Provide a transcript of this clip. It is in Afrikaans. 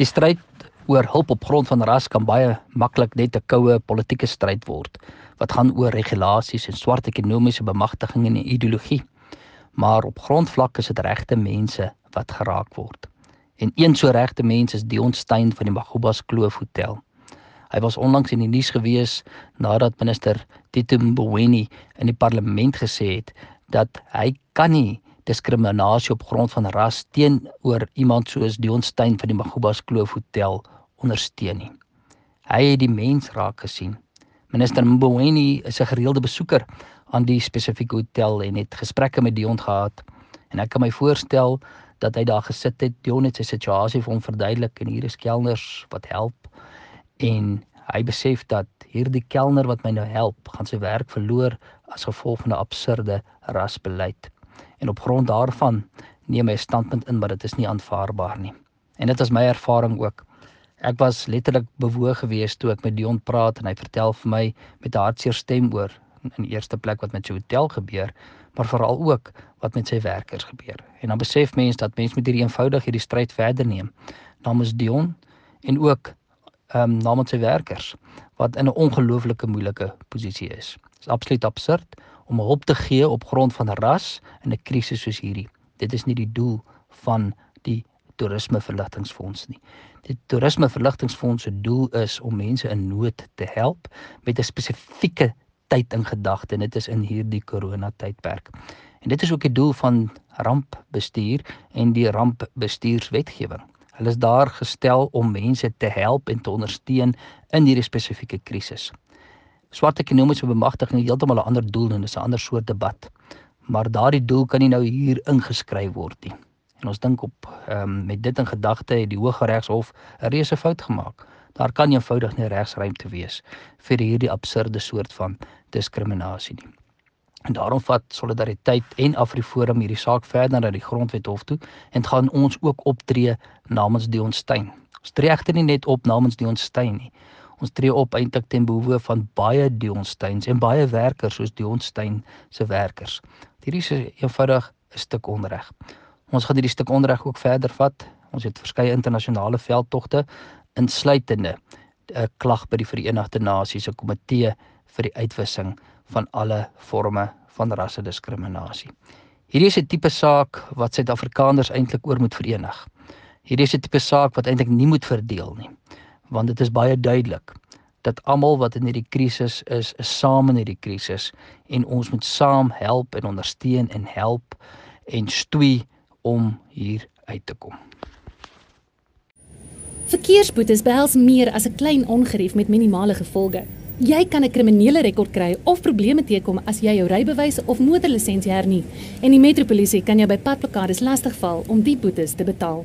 Die stryd oor hulp op grond van ras kan baie maklik net 'n koue politieke stryd word wat gaan oor regulasies en swart ekonomiese bemagtiging en ideologie. Maar op grondvlak is dit regte mense wat geraak word. En een so regte mens is Dion Steyn van die Magubas Kloof Hotel. Hy was onlangs in die nuus gewees nadat minister Tito Mboweni in die parlement gesê het dat hy kan nie diskriminasie op grond van ras teenoor iemand soos Dion Steyn van die Magubas Kloof Hotel ondersteun nie. Hy het die mens raak gesien. Minister Mboweni is 'n gereelde besoeker aan die spesifieke hotel en het gesprekke met Dion gehad. En ek kan my voorstel dat hy daar gesit het, Dion het sy situasie vir hom verduidelik en hier is kelners wat help en hy besef dat hierdie kelner wat my nou help, gaan sy werk verloor as gevolg van 'n absurde rasbeleid. En op grond daarvan neem hy 'n standpunt in, maar dit is nie aanvaarbaar nie. En dit is my ervaring ook. Ek was letterlik bewoog geweest toe ek met Dion praat en hy vertel vir my met 'n hartseer stem oor in die eerste plek wat met sy hotel gebeur, maar veral ook wat met sy werkers gebeur. En dan besef mens dat mens met hierdie eenvoudig hierdie stryd verder neem namens Dion en ook ehm um, namens sy werkers wat in 'n ongelooflike moeilike posisie is. Dit is absoluut absurd om hulp te gee op grond van ras in 'n krisis soos hierdie. Dit is nie die doel van die toerisme verligtingfonds nie. Die toerisme verligtingfonds se doel is om mense in nood te help met 'n spesifieke tyd in gedagte en dit is in hierdie korona tydperk. En dit is ook die doel van rampbestuur en die rampbestuurswetgewing. Hulle is daar gestel om mense te help en te ondersteun in hierdie spesifieke krisis. Swart ekonomiese bemagtiging heeltemal 'n ander doel en dis 'n ander soort debat. Maar daardie doel kan nie nou hier ingeskryf word nie. En ons dink op ehm um, met dit in gedagte het die Hooggeregshof 'n reuse fout gemaak. Daar kan eenvoudig nie regsruimte wees vir hierdie absurde soort van diskriminasie nie. En daarom vat Solidariteit en Afriforum hierdie saak verder na die Grondwethof toe en gaan ons ook optree namens Dion Steyn. Ons tree egter nie net op namens Dion Steyn nie. Ons tree op eintlik ten behoeve van baie Dion Steyns en baie werkers soos Dion Steyn se werkers. Hierdie is eenvoudig 'n stuk onreg. Ons gaan hierdie stuk onderrig ook verder vat. Ons het verskeie internasionale veldtogte insluitende 'n klag by die Verenigde Nasies se komitee vir die uitwissing van alle forme van rassediskriminasie. Hierdie is 'n tipe saak wat Suid-Afrikaners eintlik oor moet verenig. Hierdie is 'n tipe saak wat eintlik nie moet verdeel nie, want dit is baie duidelik dat almal wat in hierdie krisis is, is saam in hierdie krisis en ons moet saam help en ondersteun en help en stoei om hier uit te kom. Verkeersboetes behels meer as 'n klein ongerief met minimale gevolge. Jy kan 'n kriminele rekord kry of probleme teekom as jy jou rybewys of motorlisensie hernie en die metropolisie kan jou by padplakkades lastigval om die boetes te betaal.